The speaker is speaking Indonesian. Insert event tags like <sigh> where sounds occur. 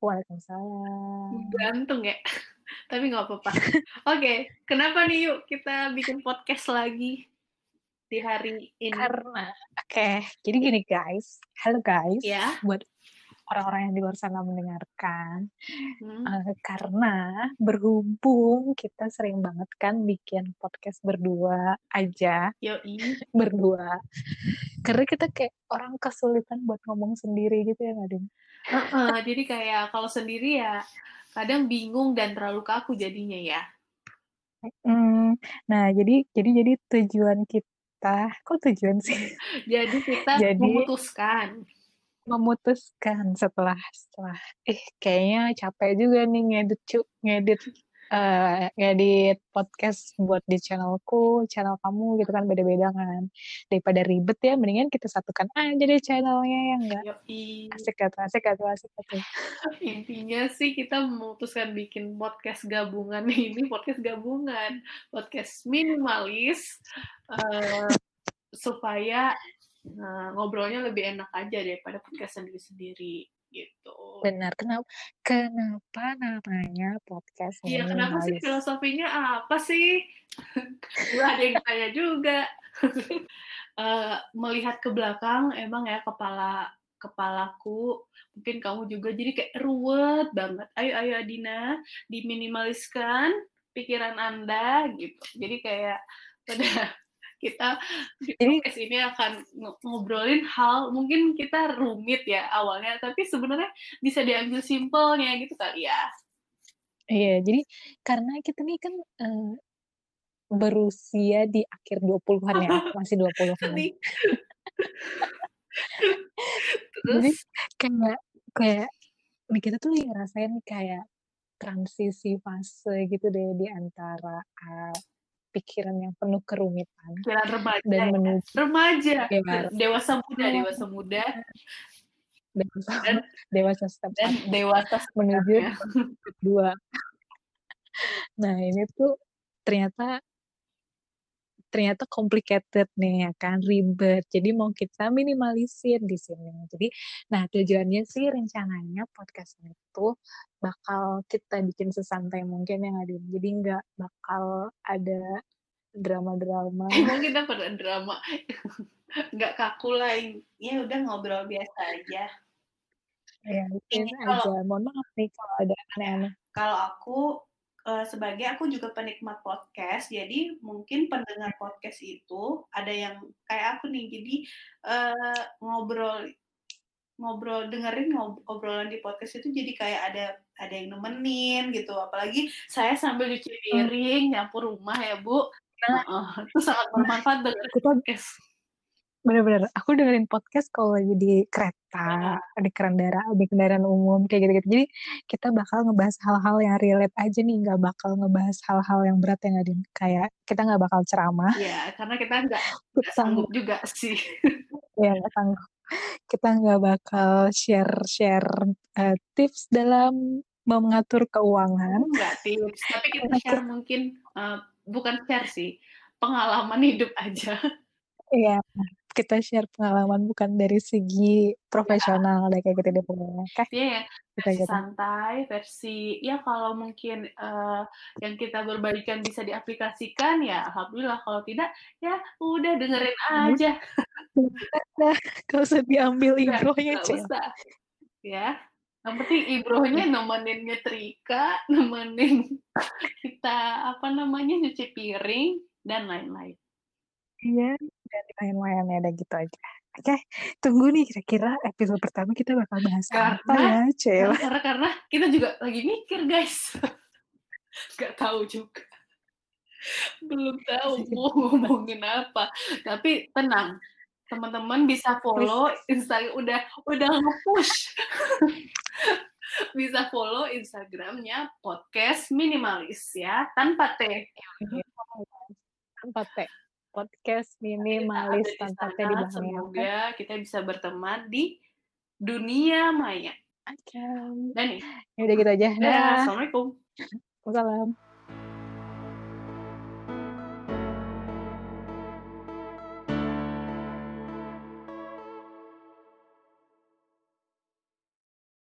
Waalaikumsalam. Gantung ya. <laughs> Tapi nggak apa-apa. Oke, kenapa nih yuk kita bikin podcast lagi di hari ini? Karena, oke, jadi gini guys. Halo guys. Ya. Buat orang-orang yang di luar sana mendengarkan. Hmm. Eh, karena berhubung kita sering banget kan bikin podcast berdua aja, Yoi. <laughs> berdua. Karena kita kayak orang kesulitan buat ngomong sendiri gitu ya, Nadine? Heeh, jadi kayak kalau sendiri ya kadang bingung dan terlalu kaku jadinya ya. Hmm, nah, jadi jadi jadi tujuan kita, kok tujuan sih? Jadi kita <laughs> Jadi- memutuskan. Memutuskan setelah setelah eh kayaknya capek juga nih ngedit cu, ngedit eh, ngedit podcast buat di channelku, channel kamu gitu kan beda-beda kan. Daripada ribet ya, mendingan kita satukan aja deh channelnya ya enggak. Yoi. Asik atau asik atau asik atau. <laughs> Intinya sih kita memutuskan bikin podcast gabungan ini podcast gabungan, podcast minimalis eh, supaya eh, ngobrolnya lebih enak aja daripada podcast sendiri-sendiri gitu. Benar, kenapa kenapa namanya podcast Iya, kenapa sih filosofinya apa sih? <laughs> Udah ada yang tanya juga. <laughs> Eh, melihat ke belakang, emang ya kepala kepalaku, mungkin kamu juga jadi kayak ruwet banget. Ayo, ayo Adina, diminimaliskan pikiran Anda gitu. Jadi kayak <laughs> pada kita <laughs> ini akan ng- ngobrolin hal mungkin kita rumit ya awalnya, tapi sebenarnya bisa diambil simpelnya gitu kali ya. Iya, jadi karena kita nih kan eh, berusia di akhir 20-an ya, <laughs> masih 20-an. Sedih. <laughs> Jadi kayak kayak nih kita tuh ngerasain kayak transisi fase gitu deh di antara uh, pikiran yang penuh kerumitan pikiran remaja dan ya. menuju remaja ya, dewasa muda dewasa muda dewasa, Dan- dewasa step dan dewasa menuju sebenarnya. step dua. Nah ini tuh ternyata ternyata complicated nih ya kan ribet. Jadi mau kita minimalisir di sini. Jadi nah tujuannya sih rencananya podcast itu bakal kita bikin sesantai mungkin ya Nadine. Jadi nggak bakal ada drama-drama. <laughs> emang kita pada drama <laughs> nggak kaku lah ya udah ngobrol biasa aja ya Ini kalau- aja. Mohon maaf nih kalau ada aneh-aneh. kalau aku eh, sebagai aku juga penikmat podcast jadi mungkin pendengar podcast itu ada yang kayak aku nih jadi eh, ngobrol ngobrol dengerin ngob- obrolan di podcast itu jadi kayak ada ada yang nemenin gitu. Apalagi saya sambil cuci piring nyapu rumah ya bu. Nah. Heeh, itu sangat bermanfaat dengan podcast bener-bener aku dengerin podcast kalau lagi di kereta di kendaraan di kendaraan umum kayak gitu-gitu. Jadi kita bakal ngebahas hal-hal yang relate aja nih nggak bakal ngebahas hal-hal yang berat ya nggak Din kayak kita nggak bakal ceramah. Ya karena kita nggak sanggup juga sih. Ya sanggup. Kita nggak bakal share-share eh, tips dalam mengatur keuangan. Nggak tips tapi kita share mungkin eh, bukan share sih pengalaman hidup aja. Ya kita share pengalaman bukan dari segi profesional deh kayak gitu deh pokoknya. Dia ya kita versi gitu santai versi ya kalau mungkin eh, yang kita berbaikan bisa diaplikasikan ya alhamdulillah. Kalau tidak ya udah dengerin aja. Gak usah diambil ibrohnya usah ya. Yang penting ibrohnya nemenin nyetrika nemenin <laughs> kita apa namanya nyuci piring dan lain-lain Iya, dan lain-lain ya, udah gitu aja. Oke, tunggu nih kira-kira episode pertama kita bakal bahas apa Karena- ya, Cel? karena karena kita juga lagi mikir guys. <laughs> Nggak tahu juga. Belum tahu mau ngomongin apa. Tapi tenang teman-teman bisa follow Instagram udah udah nge-push. <laughs> Bisa follow Instagramnya podcast minimalis ya tanpa T. Tanpa T. Podcast minimalis Kita ada tanpa di semoga kita bisa berteman di dunia maya Oke. dan nih Ya udah gitu aja. Dah. assalamualaikum Wassalam.